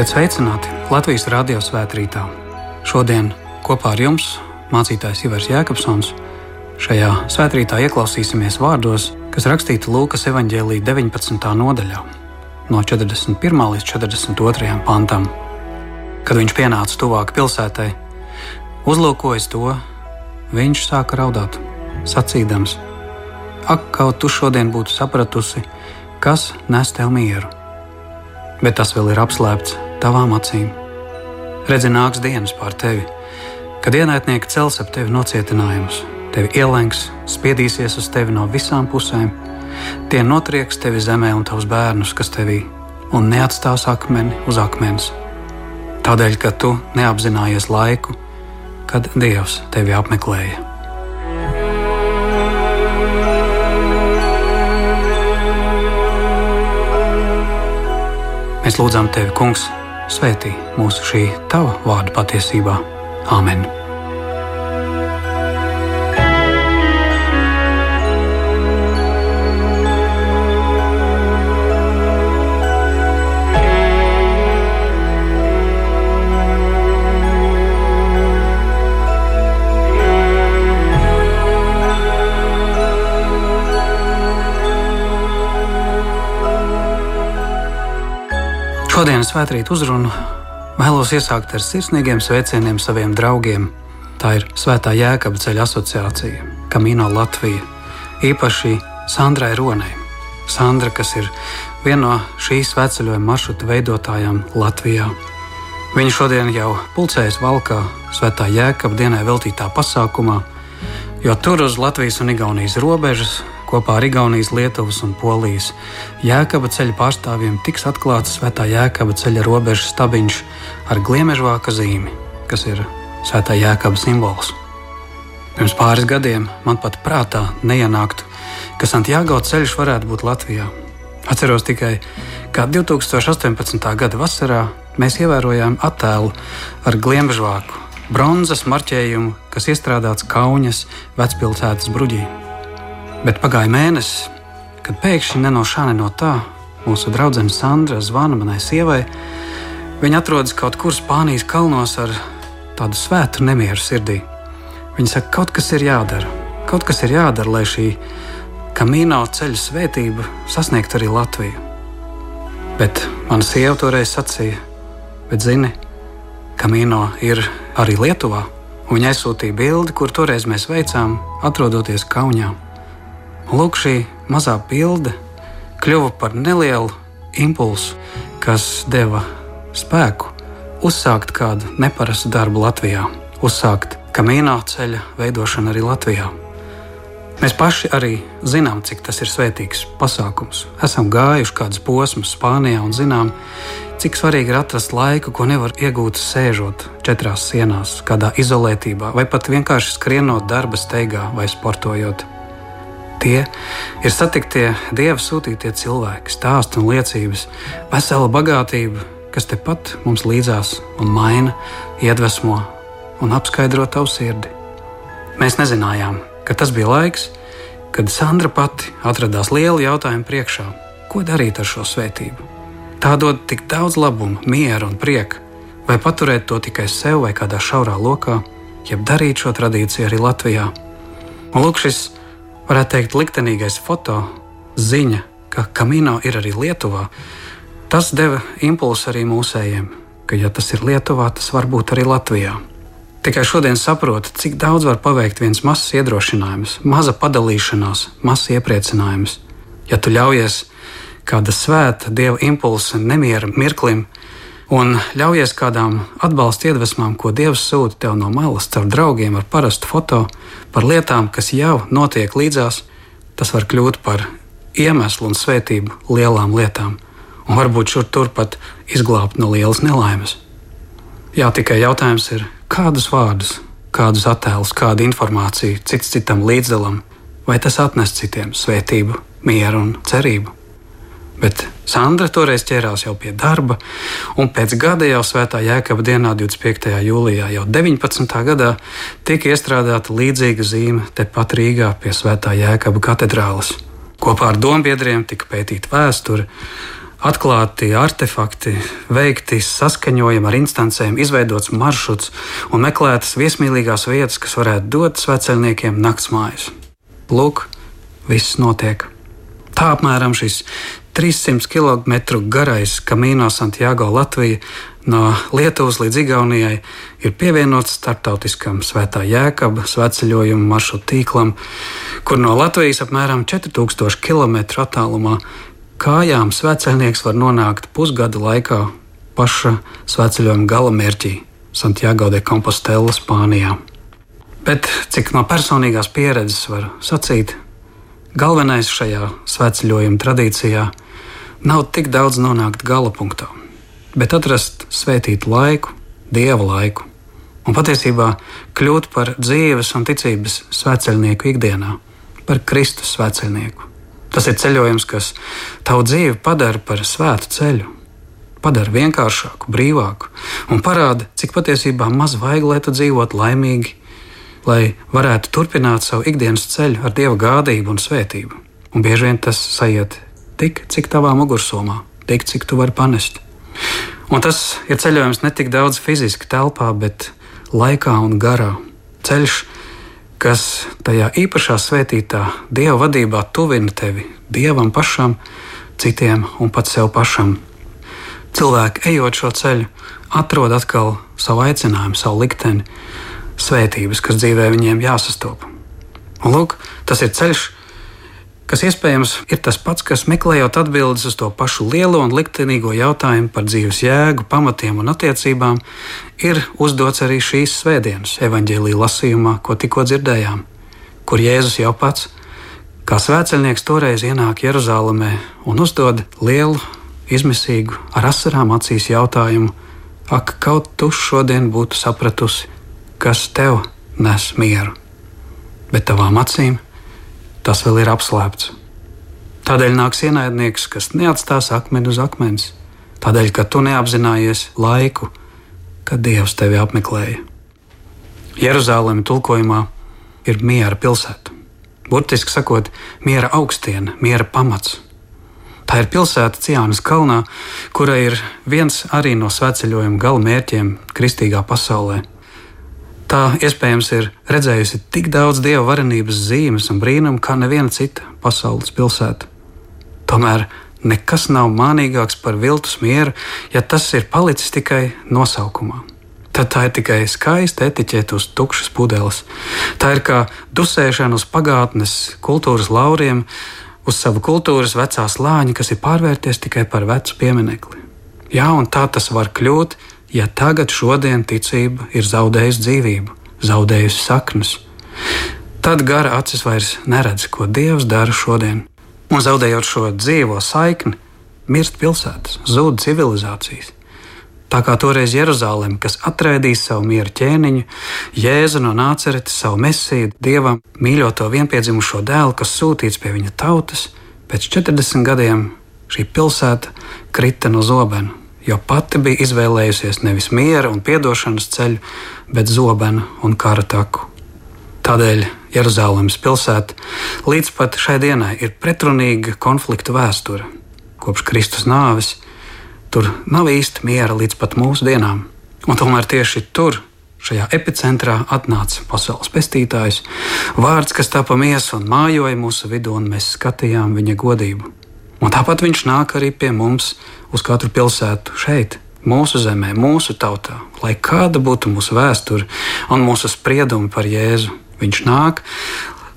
Esiet sveicināti Latvijas radio svētkrītā. Šodien kopā ar jums mācītājs Ivars Jēkabsons. Šajā svētkrītā ieklausīsimies vārdos, kas rakstīti Lūkas evanģēlīja 19. nodaļā, no 41. līdz 42. pantam. Kad viņš pienāca tuvāk pilsētai, uzlūkojis to, viņš sāka raudāt, sacīdams: Ak, kaut tu šodien būtu sapratusi, kas nes tev mieru! bet tas vēl ir apslēpts tavām acīm. Redzi, nāks dienas pār tevi, kad ienaidnieki cels ap tevi nocietinājumus, tevi ielenks, spiedīsies uz tevi no visām pusēm. Tie notrieks tevi zemē un tavus bērnus, kas tevī, un neatstās akmeni uz akmens. Tādēļ, ka tu neapzinājies laiku, kad Dievs tevi apmeklēja. Mēs lūdzam Tevi, Kungs, svētī mūsu šī Tava vārda patiesībā. Āmen! Šodienas svētkrīt uzrunu vēlos iesākt ar sirsnīgiem sveicieniem saviem draugiem. Tā ir Svētā Jēkabā ceļa asociācija, Kamino Latvija, īpaši Sandrai Ronai. Sandra, kas ir viena no šīs sveceļojuma maršruta veidotājām Latvijā. Viņa šodien jau pulcējas valkā Svētā Jēkabā dienai veltītā pasākumā, jo tur uz Latvijas un Igaunijas robežas Kopā ar Igaunijas, Lietuvas un Polijas jēkaba ceļa pārstāvjiem tiks atklāts Svētā jēkaba ceļa robežas stabiņš ar gliemežvāka zīmi, kas ir Svētā jēkaba simbols. Pirms pāris gadiem man pat prātā neienāktu, ka Santiago ceļš varētu būt Latvijā. Atceros tikai, kā 2018. gada vasarā mēs ievērojām attēlu ar gliemežvāku, bronzas marķējumu, kas iestrādāts Kaunas vecpilsētas bruģī. Bet pagāja mēnesis, kad pēkšņi ne no šā, ne no tā mūsu draudzene Sandra zvana manai sievai. Viņa atrodas kaut kur Spānijas kalnos ar tādu svētu nemieru sirdī. Viņa saka, kaut kas ir jādara, kaut kas ir jādara, lai šī kamīna ceļa svētība sasniegtu arī Latviju. Bet mana sieva toreiz sacīja, bet zini, kamīno ir arī Lietuvā. Viņa aizsūtīja bildi, kur toreiz mēs veicām, atrodoties Kaunijā. Lūk, šī mazā bilde kļuva par nelielu impulsu, kas deva spēku uzsākt kādu neparastu darbu Latvijā, uzsākt kamīnā ceļa veidošanu arī Latvijā. Mēs paši arī zinām, cik tas ir svētīgs pasākums. Esam gājuši kādus posmus Spānijā un zinām, cik svarīgi ir atrast laiku, ko nevar iegūt sēžot četrās sienās, kādā izolētībā, vai pat vienkārši skrienot darba steigā vai sportojot. Tie ir satiktie dieva sūtītie cilvēki, stāsti un liecības, vesela bagātība, kas tepat mums līdzās un maina, iedvesmo un apskaidro tavu sirdi. Mēs nezinājām, ka tas bija laiks, kad Sandra pati atradās lielu jautājumu priekšā, ko darīt ar šo svētību. Tā dod tik daudz labumu, miera un prieka, vai paturēt to tikai sev vai kādā šaurā lokā, jeb darīt šo tradīciju arī Latvijā. Un lūk, šis varētu teikt, liktenīgais foto ziņa, ka Kamino ir arī Lietuvā, tas deva impulsu arī mūsējiem, ka, ja tas ir Lietuvā, tas var būt arī Latvijā. Tikai šodien saprotu, cik daudz var paveikt viens mazs iedrošinājums, maza padalīšanās, mazs iepriecinājums. Ja tu ļaujies kāda svēta dieva impulsa, nemiera mirklim, un ļaujies kādām atbalsta iedvesmām, ko Dievs sūta tev no malas, caur draugiem, ar parastu foto, par lietām, kas jau notiek līdzās, tas var kļūt par iemeslu un svētību lielām lietām, un varbūt šur turpat izglābt no lielas nelaimes. Jā, tikai jautājums ir, kādus vārdus, kādus attēlus, kādu informāciju cits citam līdzdalam, vai tas atnes citiem svētību, mieru un cerību. Bet Sandra toreiz ķērās jau pie darba, un pēc gada jau Svētā Jēkabā dienā, 25. jūlijā, jau 19. gadā, tika iestrādāta līdzīga zīme tepat Rīgā pie Svētā Jēkabā katedrāles. Kopā ar dombiedriem tika pētīta vēsture, atklāti artefakti, veikti saskaņojumi ar instancēm, izveidots maršruts un meklētas viesmīlīgās vietas, kas varētu dot sveceļniekiem naktsmājas. Lūk, viss notiek. Tā apmēram šis 300 km garais Camino Santiago Latvija no Lietuvas līdz Igaunijai ir pievienots starptautiskam Svētā Jēkaba svētceļojuma maršrutu tīklam, kur no Latvijas apmēram 4000 km attālumā kājām svētceļnieks var nonākt pusgada laikā paša svētceļojuma galamērķī Santiago de Compostela, Spānijā. Bet cik no personīgās pieredzes var sacīt, galvenais šajā svētceļojuma tradīcijā nav tik daudz nonākt gala punktā bet atrast svētītu laiku, dieva laiku, un patiesībā kļūt par dzīves un ticības svētceļnieku ikdienā, par Kristus svētceļnieku. Tas ir ceļojums, kas tavu dzīvi padara par svētu ceļu, padara vienkāršāku, brīvāku un parāda, cik patiesībā maz vajag, lai tu dzīvotu laimīgi, lai varētu turpināt savu ikdienas ceļu ar dieva gādību un svētību. Un bieži vien tas sajiet tik, cik tavā mugursomā, tik, cik tu vari panest. Un tas ir ceļojums ne tik daudz fiziski telpā, bet laikā un garā. Ceļš, kas tajā īpašā svētītā dieva vadībā tuvina tevi dievam pašam, citiem un pat sev pašam. Cilvēki, ejot šo ceļu, atrod atkal savu aicinājumu, savu likteni, svētības, kas dzīvē viņiem jāsastopas. Un lūk, tas ir ceļš, kas iespējams ir tas pats, kas meklējot atbildes uz to pašu lielo un liktenīgo jautājumu par dzīves jēgu, pamatiem un attiecībām, ir uzdots arī šīs svētdienas evaņģēlīja lasījumā, ko tikko dzirdējām, kur Jēzus jau pats, kā svētceļnieks, toreiz ienāk Jeruzalemē un uzdod lielu, izmisīgu, ar asarām acīs jautājumu: Ak, kaut tu šodien būtu sapratusi, kas tev nes mieru, bet tavām acīm tas vēl ir apslēpts. Tādēļ nāks ienaidnieks, kas neatstās akmeni uz akmens, tādēļ, ka tu neapzinājies laiku, kad Dievs tevi apmeklēja. Jeruzaleme tulkojumā ir miera pilsēta. Burtiski sakot, miera augstiena, miera pamats. Tā ir pilsēta Ciānas kalnā, kura ir viens arī no svētceļojuma galamērķiem kristīgā pasaulē Tā iespējams ir redzējusi tik daudz dieva varenības zīmes un brīnumu kā neviena cita pasaules pilsēta. Tomēr nekas nav mānīgāks par viltus mieru, ja tas ir palicis tikai nosaukumā. Tad tā ir tikai skaista etiķete uz tukšas pudeles. Tā ir kā dusēšana uz pagātnes kultūras lauriem, uz savu kultūras vecā slāņa, kas ir pārvērties tikai par vecu pieminekli. Jā, un tā tas var kļūt, ja tagad, šodien ticība ir zaudējusi dzīvību, zaudējusi saknes, tad gara acis vairs neredz, ko Dievs dara šodien. Un zaudējot šo dzīvo saikni, mirst pilsētas, zūd civilizācijas. Tā kā toreiz Jeruzalem, kas atraidīja savu mieru ķēniņu, Jēzu no nāceretes, savu mesiju, dievam mīļoto vienpiedzimušo dēlu, kas sūtīts pie viņa tautas, pēc 40 gadiem šī pilsēta krita no zobena jo pati bija izvēlējusies nevis miera un atdošanas ceļu, bet zobenu un kara taku. Tādēļ Jeruzalemes pilsēta līdz pat šai dienai ir pretrunīga konflikta vēsture. Kopš Kristus nāves tur nav īsti miera līdz pat mūsu dienām. Un tomēr tieši tur, šajā epicentrā, atnāca pasaules pestītājs, vārds, kas tapa miesa un mājoja mūsu vidū, un mēs skatījām viņa godību. Un tāpat viņš nāk arī pie mums uz katru pilsētu šeit, mūsu zemē, mūsu tautā, lai kāda būtu mūsu vēsture un mūsu spriedumi par Jēzu. Viņš nāk,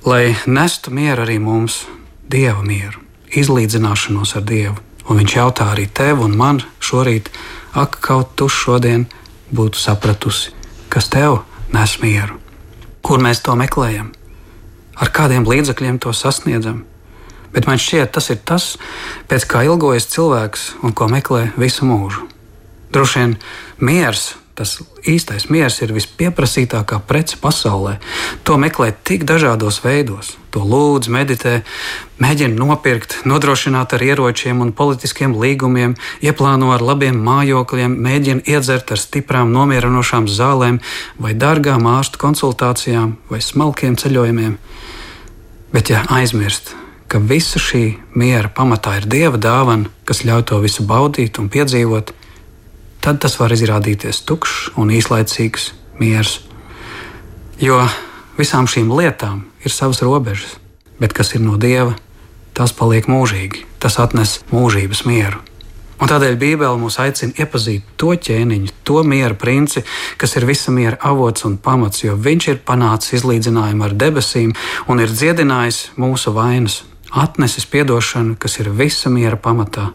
lai nestu mieru arī mums, dieva mieru, izlīdzināšanos ar Dievu. Un viņš jautā arī tev un man šorīt, ak, kaut tu šodien būtu sapratusi, kas tev nes mieru. Kur mēs to meklējam? Ar kādiem līdzekļiem to sasniedzam? Bet man šķiet, tas ir tas, pēc kā ilgojas cilvēks un ko meklē visu mūžu. Droši vien miers, tas īstais miers, ir vispieprasītākā prece pasaulē. To meklē tik dažādos veidos. To lūdz, meditē, mēģina nopirkt, nodrošināt ar ieročiem un politiskiem līgumiem, ieplāno ar labiem mājokļiem, mēģina iedzert ar stiprām, nomierinošām zālēm, vai dārgām ārstu konsultācijām, vai smalkiem ceļojumiem. Bet, ja aizmirst, ka visa šī miera pamatā ir dieva dāvana, kas ļauj to visu baudīt un piedzīvot, tad tas var izrādīties tukšs un īslaicīgs miers. Jo visām šīm lietām ir savas robežas, bet kas ir no dieva, tas paliek mūžīgi, tas atnes mūžības mieru. Un tādēļ Bībele mūs aicina iepazīt to ķēniņu, to miera princi, kas ir visa miera avots un pamats, jo viņš ir panācis izlīdzinājumu ar debesīm un ir dziedinājis mūsu vainas, atnesis atdošanu, kas ir visa miera pamatā.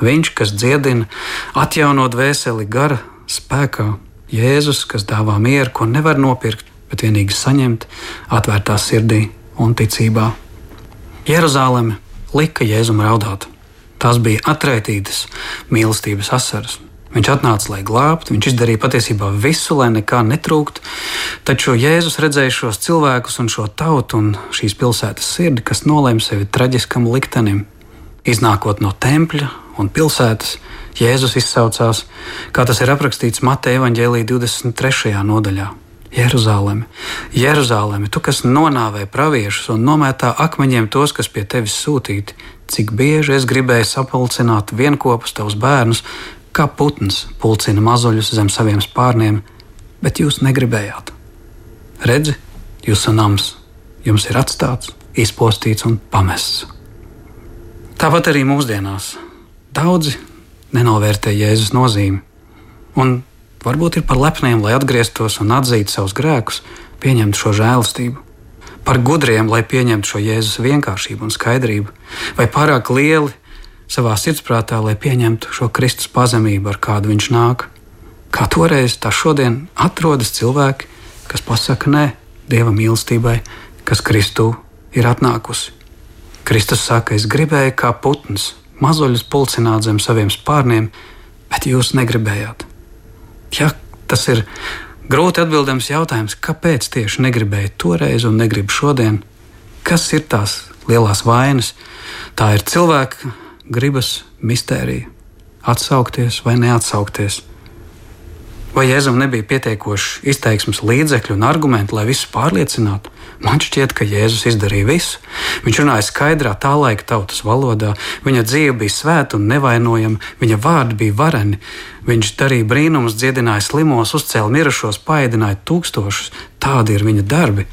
Viņš, kas dziedina, atjauno dvēseli gara spēkā, Jēzus, kas dāvā mieru, ko nevar nopirkt, bet vienīgi saņemt, atvērtā sirdī un ticībā. Jeruzaleme lika Jēzum raudāt. Tās bija atraitītas mīlestības asaras. Viņš atnāca, lai glābtu, viņš izdarīja patiesībā visu, lai nekā netrūktu. Taču Jēzus redzēja šos cilvēkus un šo tautu un šīs pilsētas sirdi, kas nolēma sevi traģiskam liktenim. Iznākot no tempļa un pilsētas, Jēzus izsaucās, kā tas ir aprakstīts Mateja evaņģēlī 23. nodaļā. Jeruzaleme, Jeruzaleme, tu, kas nonāvē praviešus un nomētā akmeņiem tos, kas pie tevis sūtīti, cik bieži es gribēju sapulcināt vienopus tavus bērnus, kā putns pulcina mazuļus zem saviem spārniem, bet jūs negribējāt. Redzi, jūsu nams jums ir atstāts, izpostīts un pamests. Tāpat arī mūsdienās daudzi nenovērtē Jēzus nozīmi. Un varbūt ir par lepniem, lai atgrieztos un atzītu savus grēkus, pieņemtu šo žēlastību. Par gudriem, lai pieņemtu šo Jēzus vienkāršību un skaidrību, vai pārāk lieli, savā sirdsprātā, lai pieņemtu šo Kristus pazemību, ar kādu viņš nāk. Kā toreiz, tā šodien atrodas cilvēki, kas pasaka nē Dieva mīlestībai, kas Kristū ir atnākusi. Kristus saka, es gribēju kā putns mazuļus pulcināt zem saviem spārniem, bet jūs negribējāt. Ja tas ir grūti atbildams jautājums, kāpēc tieši negribēju toreiz un negribu šodien, kas ir tās lielās vainas? Tā ir cilvēka gribas mistērija - atsaukties vai neatsaukties. Vai Jēzum nebija pietiekoši izteiksmes līdzekļu un argumenti, lai visus pārliecinātu? Man šķiet, ka Jēzus izdarīja visu. Viņš runāja skaidrā, tā laika tautas valodā, viņa dzīve bija svēta un nevainojama, viņa vārdi bija vareni. Viņš darīja brīnumus, dziedināja slimos, uzcēla mirušos, paēdināja tūkstošus. Tādi ir viņa darbi.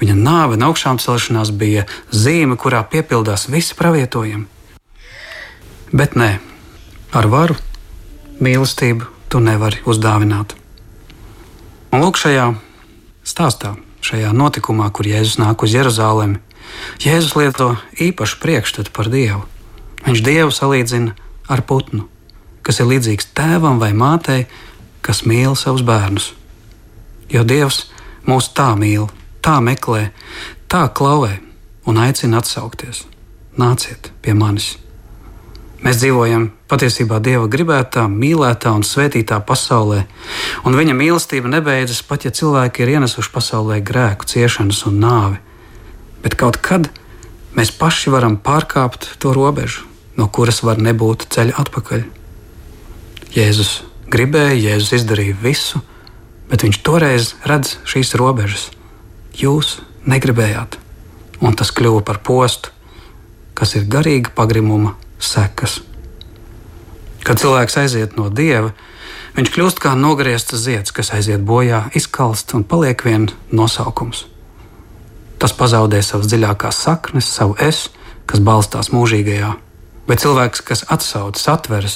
Viņa nāve un augšām celšanās bija zīme, kurā piepildās visi pravietojumi. Bet nē, ar varu, mīlestību tu nevari uzdāvināt. Un lūk, šajā stāstā, šajā notikumā, kur Jēzus nāk uz Jeruzalemi, Jēzus lieto īpašu priekšstatu par Dievu. Viņš Dievu salīdzina ar putnu, kas ir līdzīgs tēvam vai mātei, kas mīl savus bērnus. Jo Dievs mūs tā mīl, tā meklē, tā klauvē un aicina atsaukties. Nāciet pie manis! Mēs dzīvojam patiesībā Dieva gribētā, mīlētā un svētītā pasaulē, un Viņa mīlestība nebeidzas pat, ja cilvēki ir ienesuši pasaulē grēku, ciešanas un nāvi. Bet kaut kad mēs paši varam pārkāpt to robežu, no kuras var nebūt ceļa atpakaļ. Jēzus gribēja, Jēzus izdarīja visu, bet viņš toreiz redz šīs robežas. Jūs negribējāt, un tas kļuva par postu, kas ir garīga pagrimuma sekas. Kad cilvēks aiziet no dieva, viņš kļūst kā nogriezts zieds, kas aiziet bojā, izkalst un paliek viens nosaukums. Tas pazaudē savas dziļākās saknes, savu es, kas balstās mūžīgajā. Bet cilvēks, kas atsaucas, atveras,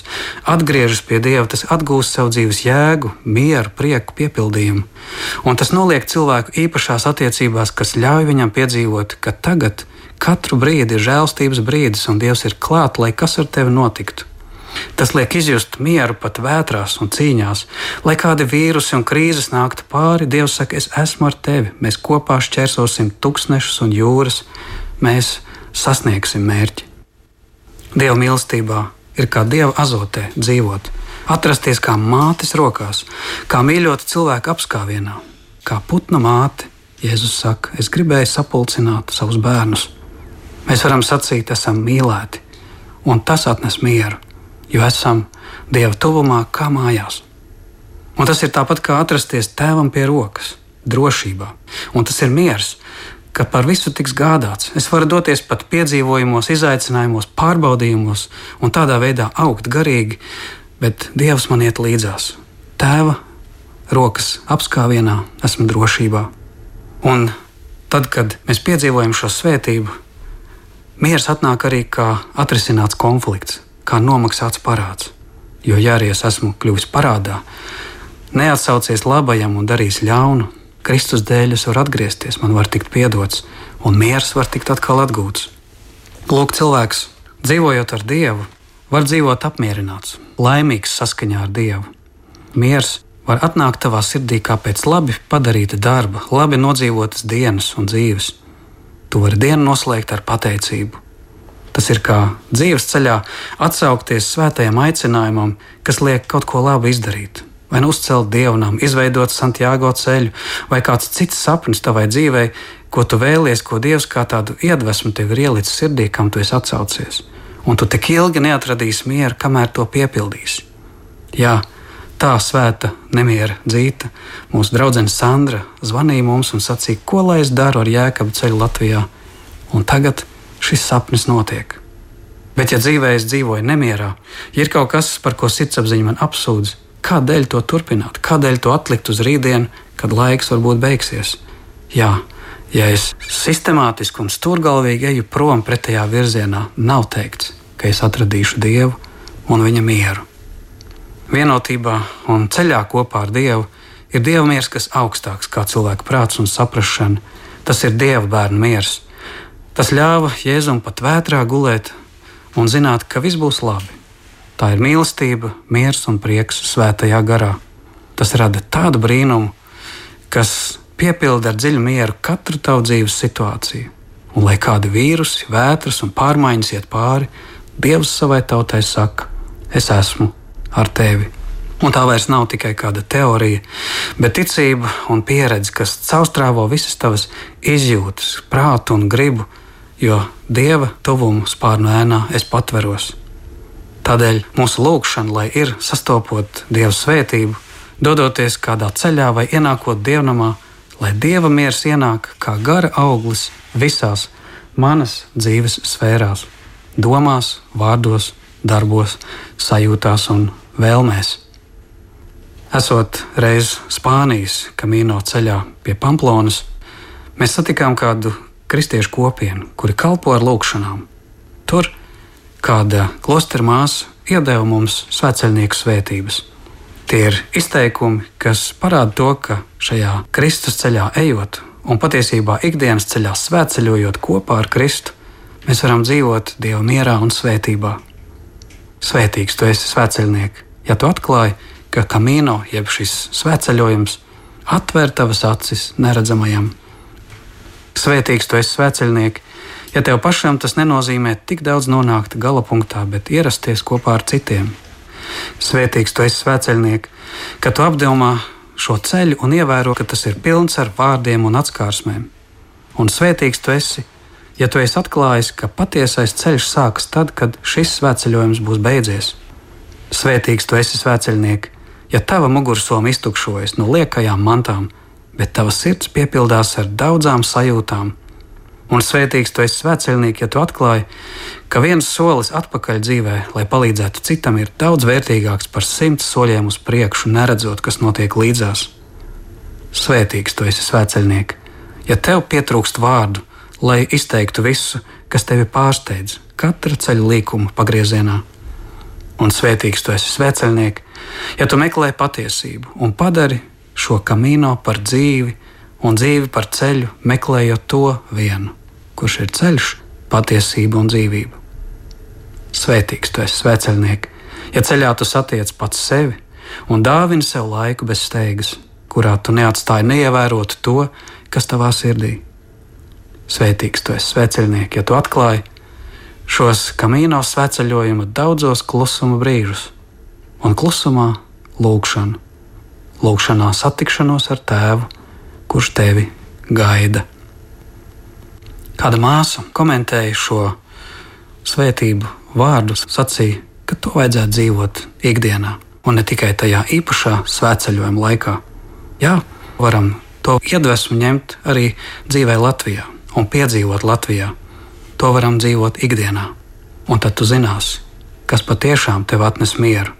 atgriežas pie Dieva, tas atgūst savu dzīves jēgu, mieru, prieku, piepildījumu. Un tas noliek cilvēku īpašās attiecībās, kas ļauj viņam piedzīvot, ka tagad Katru brīdi ir žēlstības brīdis, un Dievs ir klāt, lai kas ar tevi notiktu. Tas liek izjust mieru pat vētrās un cīņās. Lai kādi vīrusi un krīzes nāktu pāri, Dievs saka, es esmu ar tevi. Mēs kopā šķērsosim tūkstnešus un jūras, mēs sasniegsim mērķi. Dieva mīlestībā ir kā Dieva azotē dzīvot, atrasties kā mātes rokās, kā mīļota cilvēka apskāvienā, kā putna māte. Jēzus saka, es gribēju sapulcināt savus bērnus Mēs varam sacīt, esam mīlēti, un tas atnes mieru, jo esam Dieva tuvumā kā mājās. Un tas ir tāpat kā atrasties tēvam pie rokas, drošībā. Un tas ir miers, ka par visu tiks gādāts. Es varu doties pat piedzīvojumos, izaicinājumos, pārbaudījumos un tādā veidā augt garīgi, bet Dievs man iet līdzās. Tēva rokas apskāvienā esmu drošībā. Un tad, kad mēs piedzīvojam šo svētību, miers atnāk arī kā atrisināts konflikts, kā nomaksāts parāds. Jo, ja arī es esmu kļuvis parādā, neatsaucies labajam un darīs ļaunu, Kristus dēļ es varu atgriezties, man var tikt piedots, un miers var tikt atkal atgūts. Lūk, cilvēks, dzīvojot ar Dievu, var dzīvot apmierināts, laimīgs saskaņā ar Dievu. Miers var atnākt tavā sirdī kā pēc labi padarīta darba, labi nodzīvotas dienas un dzīves. Tu vari dienu noslēgt ar pateicību. Tas ir kā dzīves ceļā atsaukties svētajam aicinājumam, kas liek kaut ko labu izdarīt, vai nu uzcelt dievnam, izveidot Santiago ceļu, vai kāds cits sapnis tavai dzīvei, ko tu vēlies, ko Dievs kā tādu iedvesmu tev ir ielicis sirdī, kam tu esi atsaucies. Un tu tik ilgi neatradīsi mieru, kamēr to piepildīsi. Jā, tā svēta nemiera dzīta, mūsu draudzene Sandra zvanīja mums un sacīja, ko lai es daru ar jēkabu ceļu Latvijā. Un tagad šis sapnis notiek. Bet, ja dzīvē es dzīvoju nemierā, ja ir kaut kas, par ko sirdsapziņa man apsūdz, Kādēļ to turpināt? Kādēļ to atlikt uz rītdienu, kad laiks varbūt beigsies? Jā, ja es sistemātiski un stūrgalvīgi eju prom pretējā virzienā, nav teikts, ka es atradīšu Dievu un viņa mieru. Vienotībā un ceļā kopā ar Dievu ir Dieva miers, kas augstāks kā cilvēka prāts un saprāšana. Tas ir Dieva bērnu miers. Tas ļāva Jēzum pat vētrā gulēt un zināt, ka viss būs labi. Tā ir mīlestība, miers un prieks svētajā garā. Tas rada tādu brīnumu, kas piepilda ar dziļu mieru katru tavu dzīves situāciju. Un lai kādi vīrusi, vētras un pārmaiņas iet pāri, Dievs savai tautai saka: Es esmu ar tevi. Un tā vairs nav tikai kāda teorija, bet ticība un pieredze, kas caurstrāvo visas tavas izjūtas, prātu un gribu, jo Dieva tuvumu spārnu ēnā es patveros. Tādēļ mūsu lūgšana, lai ir sastopot Dieva svētību, dodoties kādā ceļā vai ienākot dievnamā, lai Dieva miers ienāk kā gara auglis visās manas dzīves sfērās, domās, vārdos, darbos, sajūtās un vēlmēs. Esot reiz Spānijas kamīno ceļā pie Pamplonas, mēs satikām kādu kristiešu kopienu, kuri kalpo ar lūgšanām. Tur kāda klostera māsa iedeva mums svētceļnieku svētības. Tie ir izteikumi, kas parāda to, ka šajā Kristus ceļā ejot un patiesībā ikdienas ceļā svētceļojot kopā ar Kristu, mēs varam dzīvot Dieva mierā un svētībā. Svētīgs tu esi svētceļnieks, ja tu atklāji, ka kamīno, jeb šis svētceļojums, atver tavas acis neredzamajam. Svētīgs tu esi svētceļnieks, Ja tev pašam tas nenozīmē tik daudz nonākt gala punktā, bet ierasties kopā ar citiem. Svētīgs tu esi svēceļnieks, ka tu apdomā šo ceļu un ievēro, ka tas ir pilns ar vārdiem un atskārsmēm. Un svētīgs tu esi, ja tu esi atklājis, ka patiesais ceļš sākas tad, kad šis svētceļojums būs beidzies. Svētīgs tu esi svētceļnieks, ja tava mugursoma iztukšojas no liekajām mantām, bet tava sirds piepildās ar daudzām sajūtām Un svētīgs tu esi svētceļnieks, ja tu atklāji, ka viens solis atpakaļ dzīvē, lai palīdzētu citam, ir daudz vērtīgāks par simts soļiem uz priekšu, neredzot, kas notiek līdzās. Svētīgs tu esi svētceļnieks, ja tev pietrūkst vārdu, lai izteiktu visu, kas tevi pārsteidz, katra ceļa līkuma pagriezienā. Un svētīgs tu esi svētceļnieks, ja tu meklē patiesību un padari šo kamīno par dzīvi un dzīvi par ceļu, meklējot to vienu kurš ir ceļš, patiesība un dzīvība. Svētīgs tu esi, svēceļnieks, ja ceļā tu satiec pats sevi un dāvini sev laiku bez steigas, kurā tu neatstāji neievērot to, kas tavā sirdī. Svētīgs tu esi, svēceļnieks, ja tu atklāji šos kamīno sveceļojuma daudzos klusuma brīžus, un klusumā lūgšanu, lūgšanā satikšanos ar tēvu, kurš tevi gaida. Kāda māsa komentēja šo svētību vārdus, sacīja, ka to vajadzētu dzīvot ikdienā, un ne tikai tajā īpašā svētceļojuma laikā. Jā, varam to iedvesmu ņemt arī dzīvē Latvijā. Un piedzīvot Latvijā, to varam dzīvot ikdienā. Un tad tu zināsi, kas patiešām tev atnes mieru.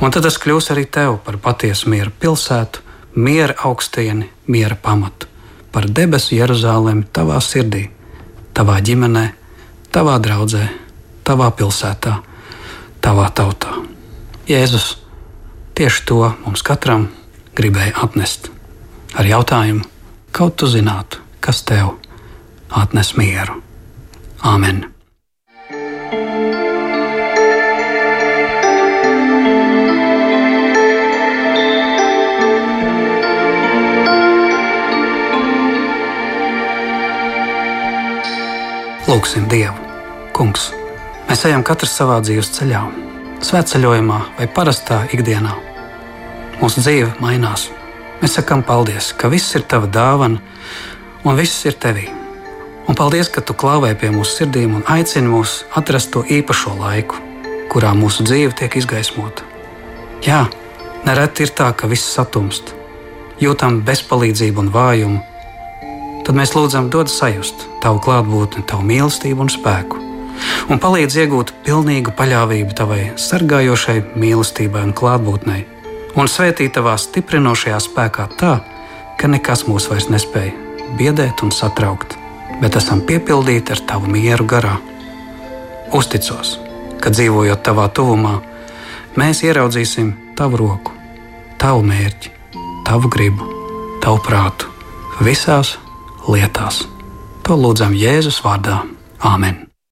Un tad tas kļūs arī tev par patiesu mieru pilsētu, miera augstieni, miera pamatu, par debesu Jeruzalemi tavā sirdī, tavā ģimenē, tavā draudzē, tavā pilsētā, tavā tautā. Jēzus tieši to mums katram gribēja atnest ar jautājumu, kaut tu zinātu, kas tev atnes mieru. Āmen! Lūksim Dievu, Kungs! Mēs ejam katrs savā dzīves ceļā, svētceļojumā vai parastā ikdienā. Mūsu dzīve mainās. Mēs sakām paldies, ka viss ir tava dāvana un viss ir tevī. Un paldies, ka tu klauvē pie mūsu sirdīm un aicini mūs atrast to īpašo laiku, kurā mūsu dzīve tiek izgaismota. Jā, nereti ir tā, ka viss satumst, jūtam bezpalīdzību un vājumu tad mēs lūdzam dod sajust tavu klātbūtni, tavu mīlestību un spēku. Un palīdz iegūt pilnīgu paļāvību tavai sargājošai mīlestībai un klātbūtnei, un svētīt tavā stiprinošajā spēkā tā, ka nekas mūs vairs nespēja biedēt un satraukt, bet esam piepildīti ar tavu mieru garā. Uzticos, ka dzīvojot tavā tuvumā, mēs ieraudzīsim tavu roku, tavu mērķi, tavu gribu, tavu prātu visās lietās. To lūdzam Jēzus vārdā. Āmen!